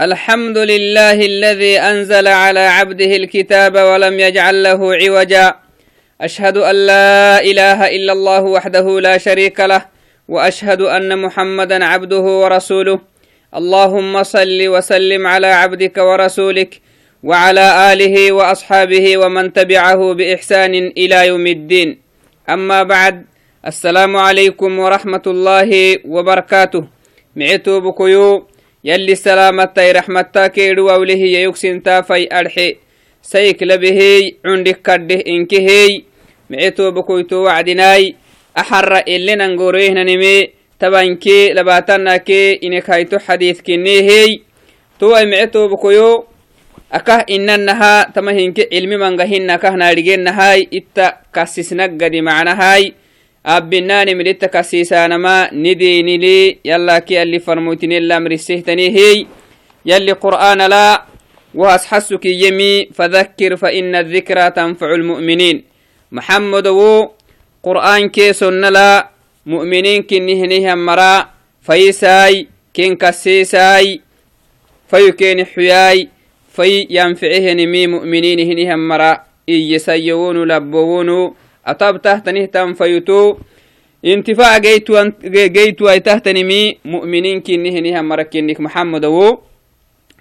الحمد لله الذي أنزل على عبده الكتاب ولم يجعل له عوجا أشهد أن لا إله إلا الله وحده لا شريك له وأشهد أن محمدا عبده ورسوله اللهم صل وسلم على عبدك ورسولك وعلى آله وأصحابه ومن تبعه بإحسان إلى يوم الدين أما بعد السلام عليكم ورحمة الله وبركاته معتو بكيو يلي سلامتا رحمتا كيدو ووله يكسن تافي أرحي. سيك لبهي عندك كده إنكهي. معتو بكيتو وعدناي أحر إلي ننقوريه نمي تبانكي لباتناكي إنك هيتو حديث كنيهي تو معتو بكيو akah inanaha tamahinke cilmi mangahina kah naadhigenahay itta kasisnaggadi macnahay abbinaani midhitta kasiisaanama nidiinili yallaki alli farmoytinellamrisehtanihey yalli qur'aanala وهس حسك يمي فذكر فإن الذكرى تنفع المؤمنين محمد و قرآن كي سنلا مؤمنين كنهنه مرا فيساي كن كسيساي فيكين حياي في ينفعه نمي مؤمنين هنهم مرا إيسيون لبوون أطاب تحتنه تنفيتو انتفاع جيتو جيتو أي تحتنمي مؤمنين كنه هنهم مرا كنك محمد و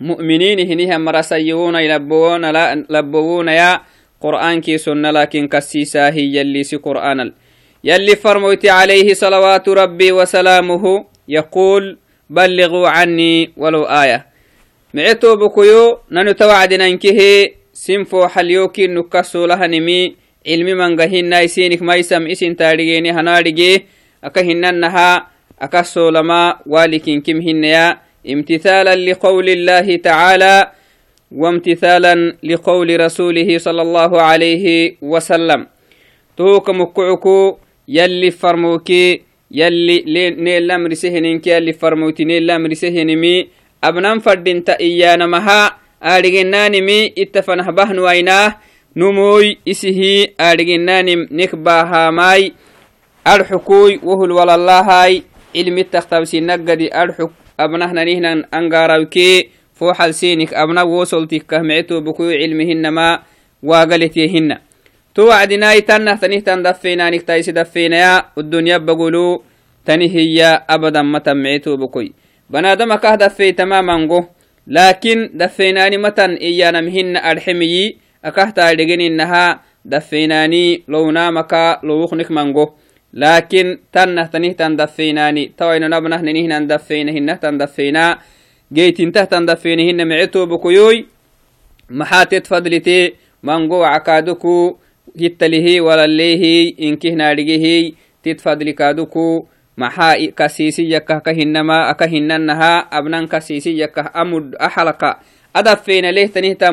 مؤمنين هنهم مرا سيون لبوون لا لبوون يا قرآن كي سنة. لكن كسيسا هي يلي سي قرآن يلي فرموت عليه صلوات ربي وسلامه. يقول بلغوا عني ولو آية. micetoo bokoyo nanu tawacdinankehe sinfo xalyokin nukasolahanimi cilmi mangahina isinik maisam isin taadhigeeni hanaadhige aka hinanaha aka solama walikinkim hinaya امتثالا لقول الله تعالى وامتثالا لقول رسوله صلى الله عليه وسلم توك مكعكو يلي فرموكي يلي نيلا مرسهنينك يلي فرموتي نيلا abnan fadinta iyanamaha aadhigenaanimi itta fanah bahnuwainah numuy isihi aadhigenaanim nek bahamai arxukuy wohul walalahay cilmi taktabsinagadi arxuk abnahnanihnan angarawke foxal sinik abna wosoltikkah mecetobukuyo cilmihinama waagaletyehinna to wacdinai tannah tanihtan daffeinaanik taisi daffeinaya uddunya bagulu tani hiya abadan matan mecetobukoy banaadama kah daffey tamamango laakin daffeynaani matan iyanamhinna adxemiyi akah taadhegeninaha daffeynaani lownamaka lowuknik mango laakin tannah tanihtan daffeynaani tawainonabnah nenihnan daffeyna hinnahtan daffeyna geytintahtan daffeynahinna mecetobokoyoy maxaatet fadlite mango wacakaaduku hittalihi walallehi inkihnaadhigehi tit fadlikaaduku maxaa kasiisiyakah ka hinama aka hinanaha abnan kasiisiyakah amud axalaka adafeyna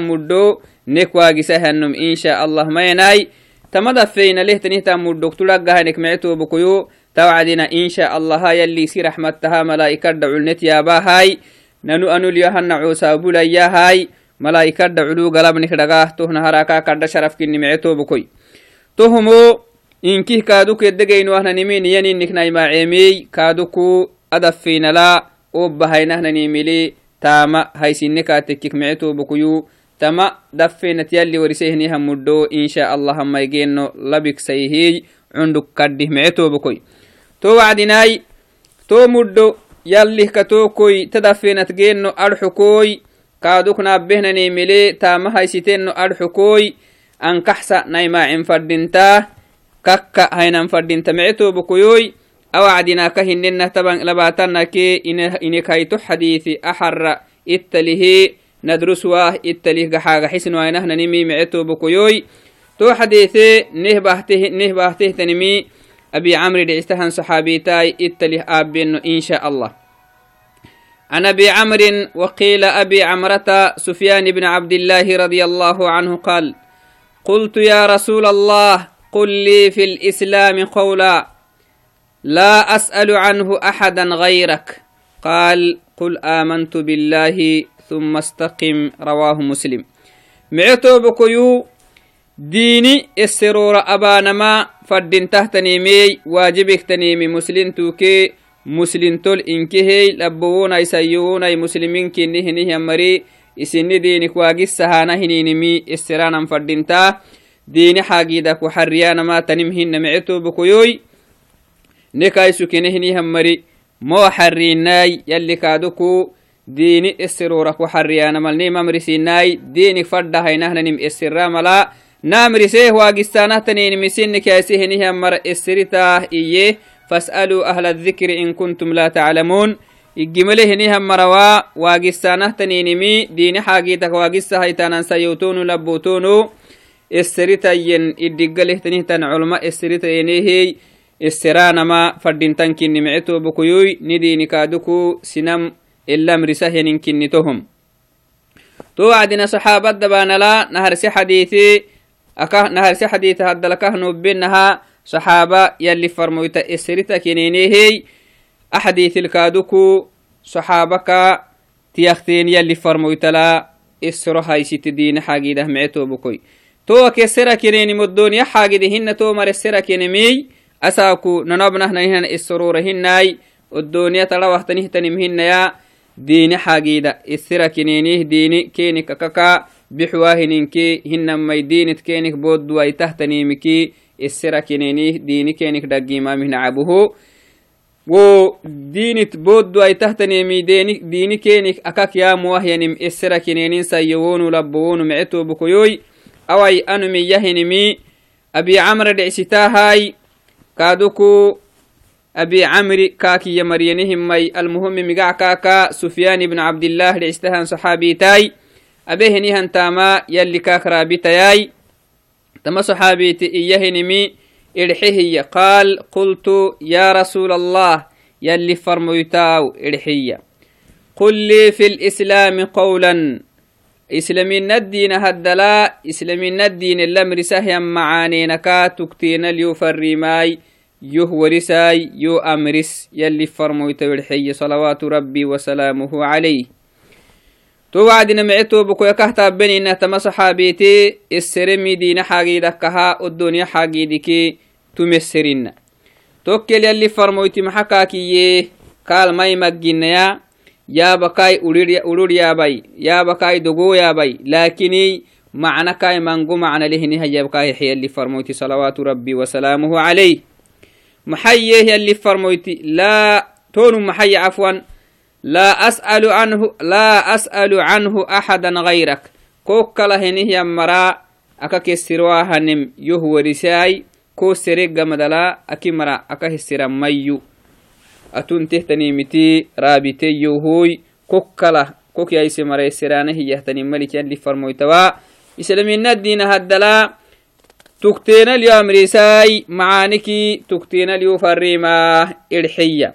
muddo nek waagisahanum insha allah mayanai tamadafeyna lehtanihtan muddok tulagahanek mecetobokoyo tawcadina insha allaha yalli si raxmattaha malaa'ikadda culnet yaabahay nanu anulyahanna coosaabulayahay malaa'ikadda culu galabnik dhagaah tohna haraka kadda sharafkini mecetobokoy tohumo inkih kaaduk eddegeynuahnanimin yaninniknaimaceemey kaaduku adafinala obbahainahnanimili taama haysine kaatekkik mecetobokuyu tama daffenat yalli warisehniha muddo insha allah hamaygeno labiksayhiy cunduk kaddih mecetobokoy to wacdinaai to muddo yallih katokoy ta daffenat geno adxukoy kaaduk naabehnanimili taama haysitenno adxukoy ankaxsa أو أوعدنا كهن إن تبع لباتنا كي إن إن كايتو حديث أحر إتله ندرس واه إتله جحاج حسن وينه نمي معتو بكويوي تو حديث نه بحته نه بحته تنمي أبي عمرو صحابي تاي إتله أبين إن شاء الله. عن أبي عمرو وقيل أبي عمرة سفيان بن عبد الله رضي الله عنه قال قلت يا رسول الله قل لي في الإسلام قولاً. لا أسأل عنه أحدا غيرك. قال قل آمنت بالله ثم استقم رواه مسلم. معتو بكيو ديني السرور أبانما فدين تهتنيمي واجبك تنيمي مسلم توكي مسلم تول إنكهي لبووناي سيووناي مسلمين كنه نهي مري إسني دينك واقس سهانا هنينمي استرانا فردنتا دين حاقيدك وحريانا ما تنمهن nekaiسukenehini hammari moa xarinaai yali kaadoku dini esiroraku xariyanamalinemamrisinai dinik fadhahainahnanim esira mala namrisee waagistaanahtanenimisinikaisi hamara esiritaah iye fas'aluu ahla dikri in kuntum laa taclamuun igimale hini hammarawaa waagistaanahtaninimi dini xaagiitak waagisahaytaanansayowtonu labbotonu esiritayen idiggalehtanihtan culma esiritayenehey culma esseritayenehey esseranama fadintankinimicetobukuyuy ni diini kaaduku sinam elamrisa heninkinitohom to wacdina saxaabadabanala naharse xadiithi naharse xadiithi haddalakah nubbenaha saxaaba yalli farmoyta esserita kenenehey أحاديث الكادوكو صحابك تيختين يلي فرمويتلا إسرو هاي ست دين حاجيده معتو بكوي تو كسرا كنيني مدون يا حاجيده دين حاجيده السرا كنينيه ديني كينك ككا بحواهنينكي هن مي دينت كينك بود واي تحتنيمكي السرا كنينيه ديني كينك دقي ما من عبوه wo ay tahtanemi dini kenik akak yamuwahyanim esera kinenin sayyowonu labbowonu mecetobukoyoy awai anumi yahinimi abi camra كادوكو أبي عمري كاكي يا مريم المهم مقع كاكا سفيان بن عبد الله لعستهان صحابي تاي أبي هنيهن تاما يلي كاك رابي تما صحابي تي إلحيهي قال قلت يا رسول الله يلي فرميتاو إلحية قل لي في الإسلام قولا إسلامين الدين هدلا إسلامين الدين اللمرسه يم معانينكا تكتين اليوفر ريماي يو ورساي يو أمرس يلي فرميتاو إرحية صلوات ربي وسلامه عليه. تو وعدنا معتو بكو يكهتا بني إنها تما صحابيتي السرمي دين حاجي دكها الدنيا حاجي دكي تمسرنا توكل يلي فرمويتي محكاكي قال ماي مجنيا يا بكاي أولور يا باي يا بكاي دقو يا باي. لكني معنى كاي منقو معنى لهني هيا بكاي حي اللي فرمويتي صلوات ربي وسلامه عليه. maxayyeeh yalli farmoyti laa tonu maxay cafwan laa as'alu anhu laa as'alu canhu axadan gayrak ko kala henihyan maraa aka kesirwaahanem yoh warisaay ko serega madalaa aki mara aka hesira mayyu. Atuntehtaniimiti raabiteyohoy kokala kokyaise mara seraana hiyahtani malik yalli farmoytawa. Islaminadina haddalaa تكتين اليوم رساي معانكي تكتين اليوم فريما إرحيه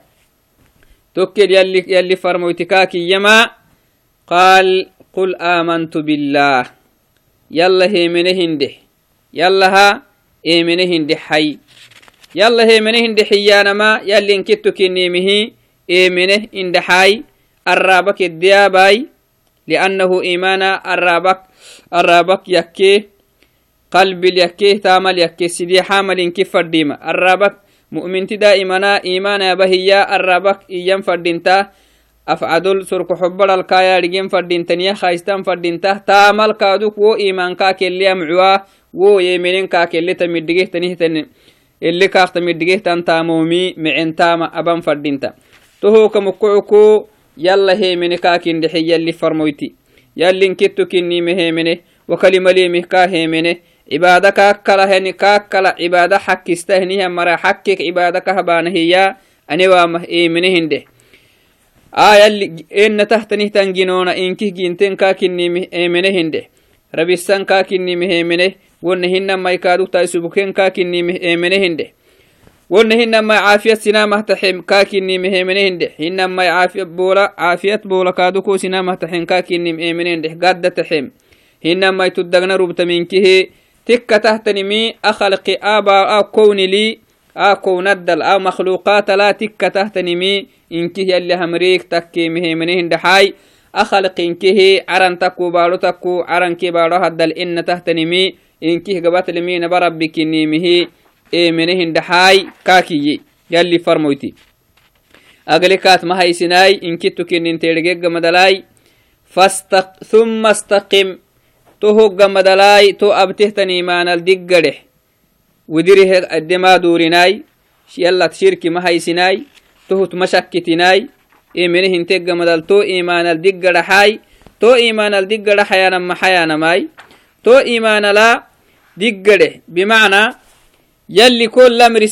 توكل يلي يلي فرموتكاك يما. قال قل آمنت بالله. يلا هي من هنده يلا ها إيه من هنده حي. يلا هي من هنده حيانا ما. يلي انكتو كنيمه إيه من هنده حي. الرابك الدياباي. لأنه إيمانا الرابك الرابك يكي. قلب يكي تامل يكي سيدي حامل كيف الديمة الرابك mu'minti daa'imana iimaanaya bahiyya arrabak iyyan fadhinta afcadol sorko xobbaralkaayadhigen fadhintaniya haystan fadhinta taamalkaaduk wo iimaankaa kelliya mucuwa wo yemenenkaa kelleta midhigehtanihtani ele kaakta midhigehtan taamomi mecentaama aban fadhinta tohoka mukucuku yalla heemene kaakindhexe yalli farmoyti yallin ketto kinnime heemene wakalimalemih kaa heemene cibaada kaakkalaheni kaakkala cibaada xakkistahniha mara xakkek cibaada kahbaanahiya anewaamah eeminehindeh ayalli ena tahtanihtan ginoona inkih ginten kaakinimih eemenehindeh rabisan kaakinimih eemeneh wonna hinamai kaaduktai subuken kaakinimih eemenehindeh wonna hinamai caafiyat sinamahtaxem kaakinimih eemenehindeh hinamai boola caafiyat boola kaaduko sinamahtaxem kaakinim eemenehindeh gadda taxem hinamai tuddagna rubtaminkihe تك تهتنمي أخلق آبا أو كون لي آ كون الدل أو مخلوقات لا تك تهتنمي إنكه يلي همريك تكي مهي منهن دحاي أخلق إنكه عرن تكو بارو تكو عرن كي بارو هدل إن تهتنمي إنكه قبات لمين بربك نيمه إيه منهن دحاي كاكي يلي فرمويتي. أغلقات ما سناي إن كتو كنين تيرجيج مدلاي. فاستق ثم استقم تهوج مدلاي تو أبتهتني مان الدقره ودره الدما دورناي يلا تشركي ما هي سناي تهت مشكتناي إيمنه انتج مدل تو إيمان الدقره حاي تو إيمان الدقره حيانا ما حيانا ماي تو إيمان لا دقره بمعنى يلي كل أمر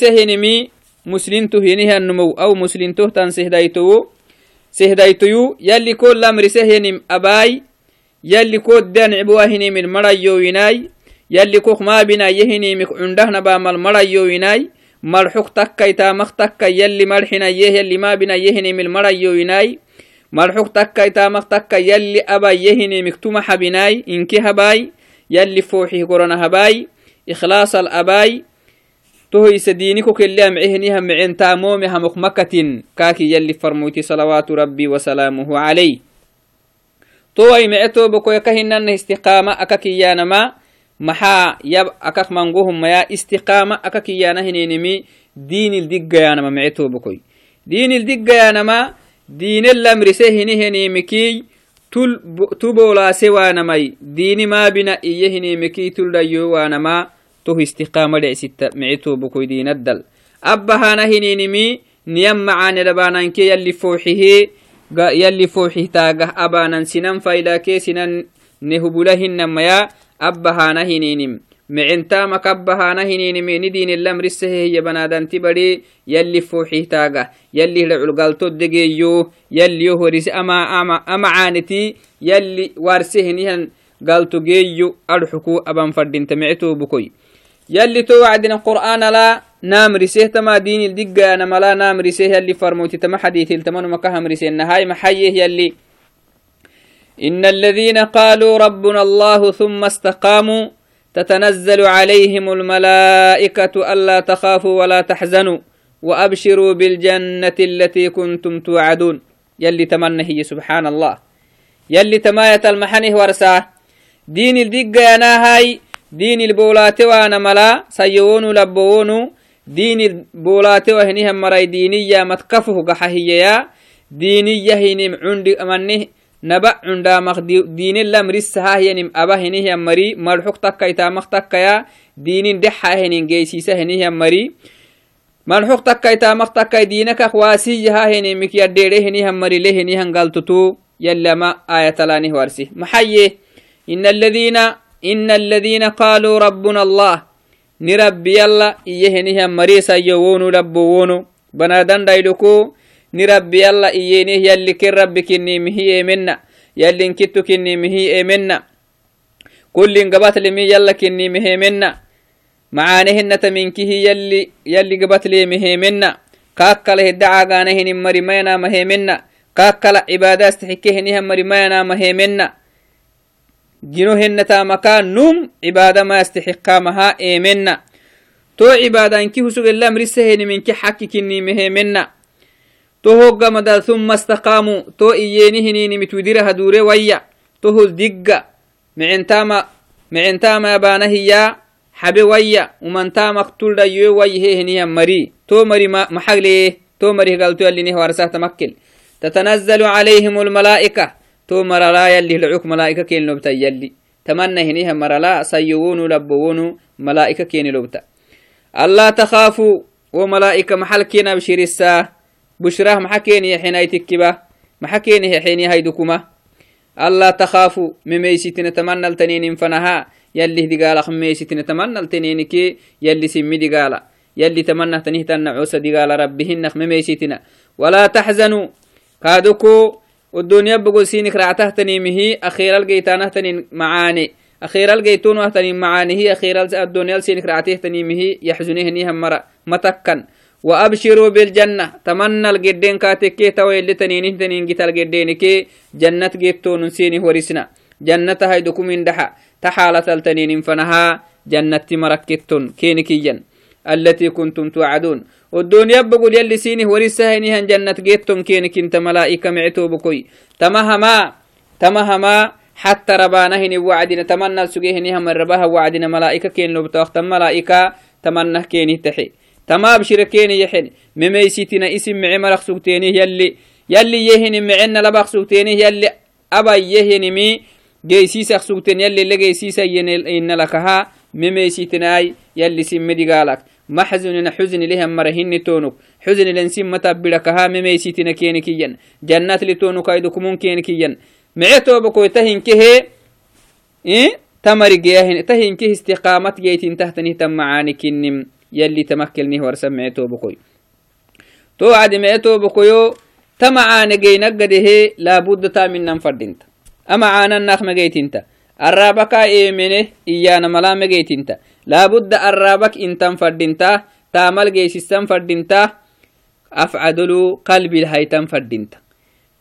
يلي كود دان عبواهني من مريو ويناي يلي كوخ ما بنا يهني مك عنده نبا مال مريو ويناي مرحوك تكا يتامخ تكا يلي مرحنا يه يلي ما بنا يهني من مريو ويناي مرحوك تكا يتامخ تكا يلي أبا يهني مكتوم حبناي إنكي هباي يلي فوحي قرنا هباي إخلاص الأباي تهي سدينكو كلي معهنها معين تامومها مخمكة كاكي يلي فرموتي صلوات ربي وسلامه عليه. توي معتو بكو يكهنن استقامة أككيانما محا يب أكك منقوهم يا استقامة أككيانا هنينمي. دين الدقيانما معتو بكوي. دين الدقيانما دين الأمر سهني هنيمكي. تل تبولا سوانمي دين ما بنا إيه هنيمكي. تل ديو وانما تو استقامة لعسيت معتو بكوي دين الدل. أبهانا يلي فوحي تاقه أبانا سنن فايلاكي سنن نهبولهن ميا أبهانا هنينم معنتامك أبهانا هنينم ندين اللمر السهي بنادان تبري يلي فوحي تاقه يلي لعلقالتو دقيو يلي يهوريس أما أما أما عانتي يلي وارسهنهن قالتو جيو أرحكو أبان فردين تمعتو الدقة أنا ملا نام رسيه يلي فرموتي تما حديث التمن مكهم رسيه النهاي محيه يلي. إن الذين قالوا ربنا الله ثم استقاموا تتنزل عليهم الملائكة ألا تخافوا ولا تحزنوا وأبشروا بالجنة التي كنتم توعدون. يلي تمنى هي سبحان الله. يلي تماية المحنه ورساه دين الدقة أنا هاي دين البولات وأنا ملا. سيونو لبوونو. دين البولات وهنيها مرأي دينية متكفه قحهية دينية هنم عند أمنه نبع عند مخ دين الأمر السها هنم أبا هنيه مري مرحوك تكا يتامخ تكا يا دين دحا هنين جيسيسة هنيه مري مرحوك تكا يتامخ تكا دينك أخواسيها هنمك يديره هنيه مري له هنيه قلتتو يلا ما آية لأنه ورسي محيه إن الذين إن الذين قالوا ربنا الله نربي يلا إيهنها مريسا يوونو لبوونو بنادن دايدكو نربي يلا إيهنه يلي كن ربي كني مهي منا يلي انكتو كني مهي منا كل انقبات لمي يلا كني مهي منا معانهن تمنكه يلي يلي قبات لي مهي منا كاكله جنو هنتا مكان نوم عبادة ما يستحقا مها إيمنا تو عبادة انكي هسوغ الله مرسهن منك حكي كني مهمنا تو هوغا مدى ثم استقاموا تو إيينهنين متودرها دوري ويا تو هل دقا معنتاما معنتاما بانهيا حبي ويا ومن تام اقتل ديو ويه هنيا مري تو مري محلي تو مري قالتو اللي نهو ورساه تمكل تتنزل عليهم الملائكة تو مرلا يلي لعوك ملائكة كين لبتا يلي. تمنى هنيها مرلا سيوون لبوون ملائكة كين لبتا. الله تخافوا وملائكة محل كينا بشير الساعة بشراه محكيني حين يتكبه محكيني حين هيدكما الله تخافوا مميسيتنا تمنى التنين فنها. يلي دقالا خميسيتنا تمنى التنين كي يلي سمي دقالا. يلي تمنى تنيه تنعوس دقالا ربهن مميسيتنا ولا تحزنوا كادوكو والدنيا بقول سينك رعته تنيمه أخيرا الجيتانه تنين معاني. أخيرا الجيتون وهتنين معاني هي أخيرا الدنيا سينك رعته تنيمه يحزنه نيها مرة. متكن. وأبشروا بالجنة. تمنى الجدين كاتكي توي اللي تنين تنين جيت الجدين كي. جنة جيتون سيني ورسنا. جنة هاي دكومين دحا. تحالة التنين فنها. جنة مركتون. كينكيا التي كنتم توعدون. والدنيا بقول يلي سيني ورسهني هن جنة جيتم كينك انت ملائكة معتو بكوي. تمهما تمهما حتى ربانا هني وعدنا تمنى سجيهني هم ربها وعدنا ملائكة كين لو بتوقت ملائكة تمنى كيني تحي. تمام شركيني يحن. مميسيتنا اسم معي مرق سوتيني يلي يلي يهني معنا لبق سوتيني يلي أبا يهني مي. جيسيسك سوتين يلي اللي جيسيسا ين لكها مميسيتناي يلي سمدي قالك. محزن حزن لهم مرهن تونك. حزن لنسم متى بلكها مميسيتنا كينكيا جنات لتونك ايدكم كينكيا معتو بكو تهين كه إيه؟ تمر جيهن تهين كه استقامة جيتين تحتني تم معانك النم يلي تمكلني ورسم معتو بكوي تو عد معتو بكويو تمعان جينك قده لابد تامن نفردنت أما عانا النخ مجيتنت ملا مجيتنت لابد الرابك إنتم فردنتا تامل جيسيستم فردنتا أفعدلو قلبي الهيتم فردنتا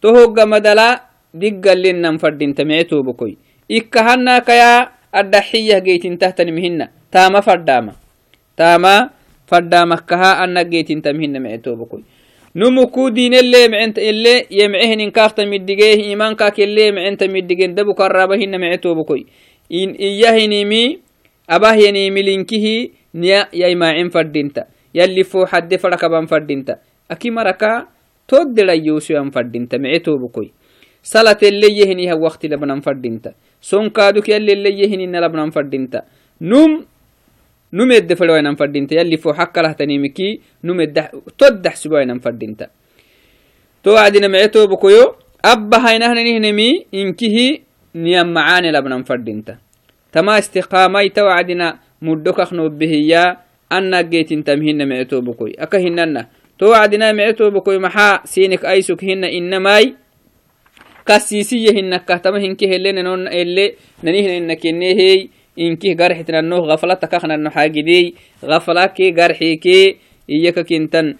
تهوغ مدلا دقل لنم فردنتا معتو بكوي إكهنا كيا الدحية جيتين تحت مهنا تاما فرداما تاما فرداما كها أنك جيتين تمهنا معتو بكوي نمكو دين اللي معنت اللي يمعهن إن كافت مدقيه إيمان كاك اللي معنت مدقين دبو كرابهن معتو بكوي. إن إياه مي أباه ينيمي لنكه نيا يما فردينتا. يلي فو حد فرقبان فردينتا. أكي مركا تود لا يوسو أن فردينتا معتو بكوي. صلاة اللي يهني ها وقت لبنان فردينتا. سون كادوك يلي اللي يهني لبنان فردينتا. نوم نمد فلوينا فردينتا يلي فو حق له تنيمكي نمد تدح سبوينا فردينتا تو عدنا معتو بكيو أبا هاينا نهنمي إنكه نيام معاني لبنا فردينتا تما استقامي تو عدنا مدوك أخنو بهيا أنا جيت تمهن معتو بكوي أكهننا تو عدنا معتو بكوي محا سينك أيسك هن إنماي كسيسية هنك كهتما هنكه اللي ننون اللي ننهن إنك إنهي إنكي قرحتنا النوه غفلة تكخنا النو حاجدي غفلة كي قرحي كي إياك كنتن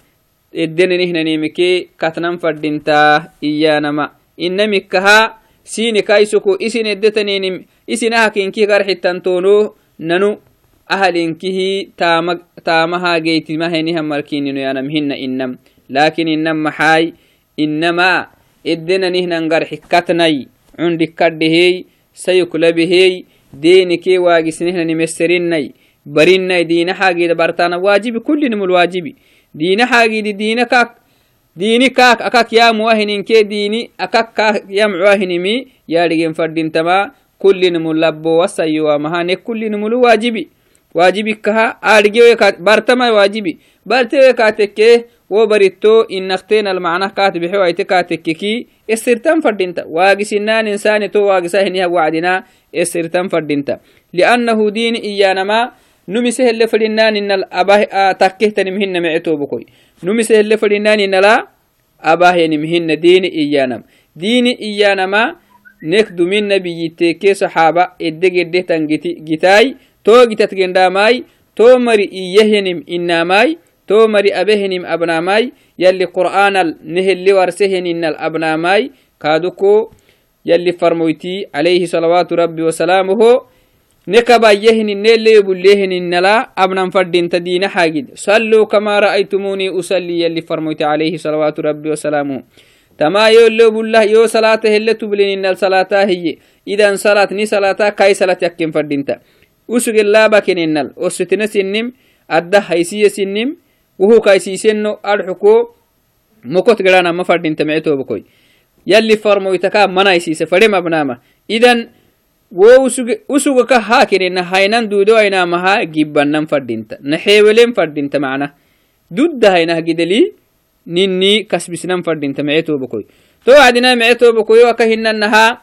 الدين نهنا نيمكي كتنم فردينتا إيانما إنمكها سيني كايسكو إسين الدتنين دينكي واجسنهن نمسرني برني دين حاجي برتانا واجبي كل نمو الواجبي. دين حاجي دي دين كاك. ديني كاك أكاك يا مواهن كي ديني أكاك كاك يا معواهن مي يا رجين فردين تما كل نمو لبو وسيوا مهاني كل نمو الواجبي. واجبي كها أرجي برتما واجبي برتما كاتكيه وبريتو إن اختين المعنى كاتب حوا كاتككي السرتان فردينتا واجسنان إنسان تو واجسهنها وعدنا السرتان فردينتا لأنه دين إيانما نمسه اللي فلنان إن الأباه تكه تنمهن معتو بكوي نمسه اللي فلنان إن لا أباه ينمهن دين إيانم دين إيانما نكدو من نبي كي صحابة إدق إدق تنجتي جتاي إناماي تو مري أبهنم أبناماي يلي قرآن نهل ورسهن إن الأبناماي كادوكو يلي فرمويتي عليه صلوات ربي وسلامه نكبا يهن النيل يبليهن النلا أبنا فردين تدين حاجد صلوا كما رأيتموني أصلي يلي فرمويتي عليه صلوات ربي وسلامه تما يولو بالله يو صلاة هل تبلين إن الصلاة هي إذا صلاة ني صلاة كاي صلاة يكين فردينتا usugelaaba keninnal ossetena sinnim adda haysiya sinnim wuhu kaysiisenno adxuko mokot geranama fadhintamecetobokoy yalli farmoytaka manaysiise fadhe mabnaama idan wo usugaka haa kenina haynan duudo aynamaha gibbannan fadhinta naxeewelen fadhinta macna. Dudda haynah gideli ninni kasbisnan fadhinta mecetobokoy to wacdina mecetobokoyo aka hinannaha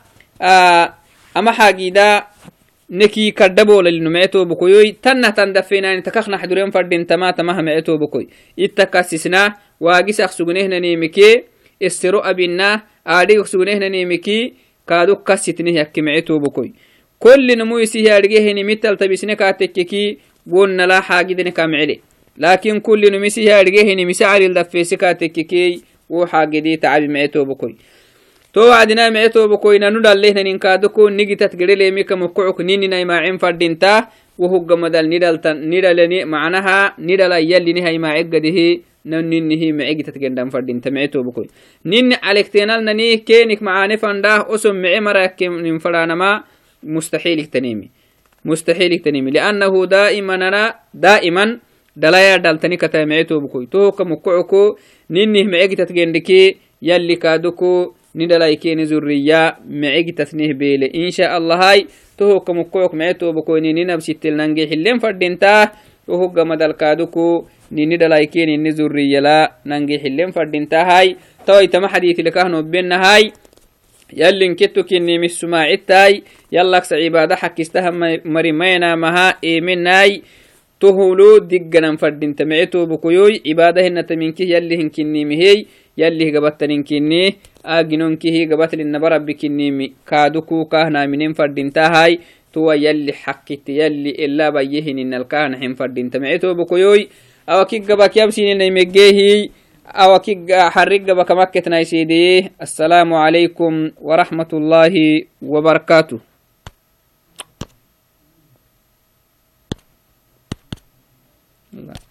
ama xaagida neki kaddabolalino mecetobakoyoy tanna tan dafenani takakna xduren fadintama tamaha mecetobakoy itta kasisna waagisak sugnehnanimike estero abinna aadhigak sugnehnanimiki kaaduk kasitnih yakki mecetobakoy kolli namu isi yaadhigehini mital tabisne kaatekkeki wonnala xaagidene ka mecele laakin kulli num isi yaadhigehini mise calil dafeesi kaatekkekey wo xaagidi tacabi mecetobakoy to wacdina mecetobakoy nanu dhalehnanin kaadoko nigitat gedhelemika mokocok ninina imaacen fadhinta wohuggamadal nidhalani macnaha nidhala yalliniha imaaceggadihi nan ninihi mecegitat gendan fadhinta mecetobakoy nini calektenal nani kenik macaane fandah oson mece marayakenin fadhanama مستحيل تنيمي مستحيل تنيمي لأنه دائما أنا دائما dalaya daltani kata mecetobukoy tohoka mukucuko ninih mecegitatgendiki yalli kaaduko ni dalaykeni zuriya mecegitasnih beele insha allahai tohoka mukucuk mecetobukoy nini nabsitil nange xilen fadhintaa tohoga madalkaaduko nini dalaykeni ni zuriyala nange xilen fadhintahai tawaitama xadiitilekahnobenahai yallin ketto kinnimisumaacittaai yallaksa cibaada xakistaha marimaynamaha eemenai toholo digganan fadinta mecetobukoyoy cibaadahenataminkih yalli hinkinimihey yallih gabattaninkinni آجنون كي هي قبتل النبرة بكنيمي كادوكو كهنا منين فردين تهاي تو يلي حقت يلي إلا بيهن إن الكهنا حين فردين تمعتو بكيوي أو كي قبك يبسين إن يمجيهي أو كي حرق قبك مكتنا يسيدي السلام عليكم ورحمة الله وبركاته الله.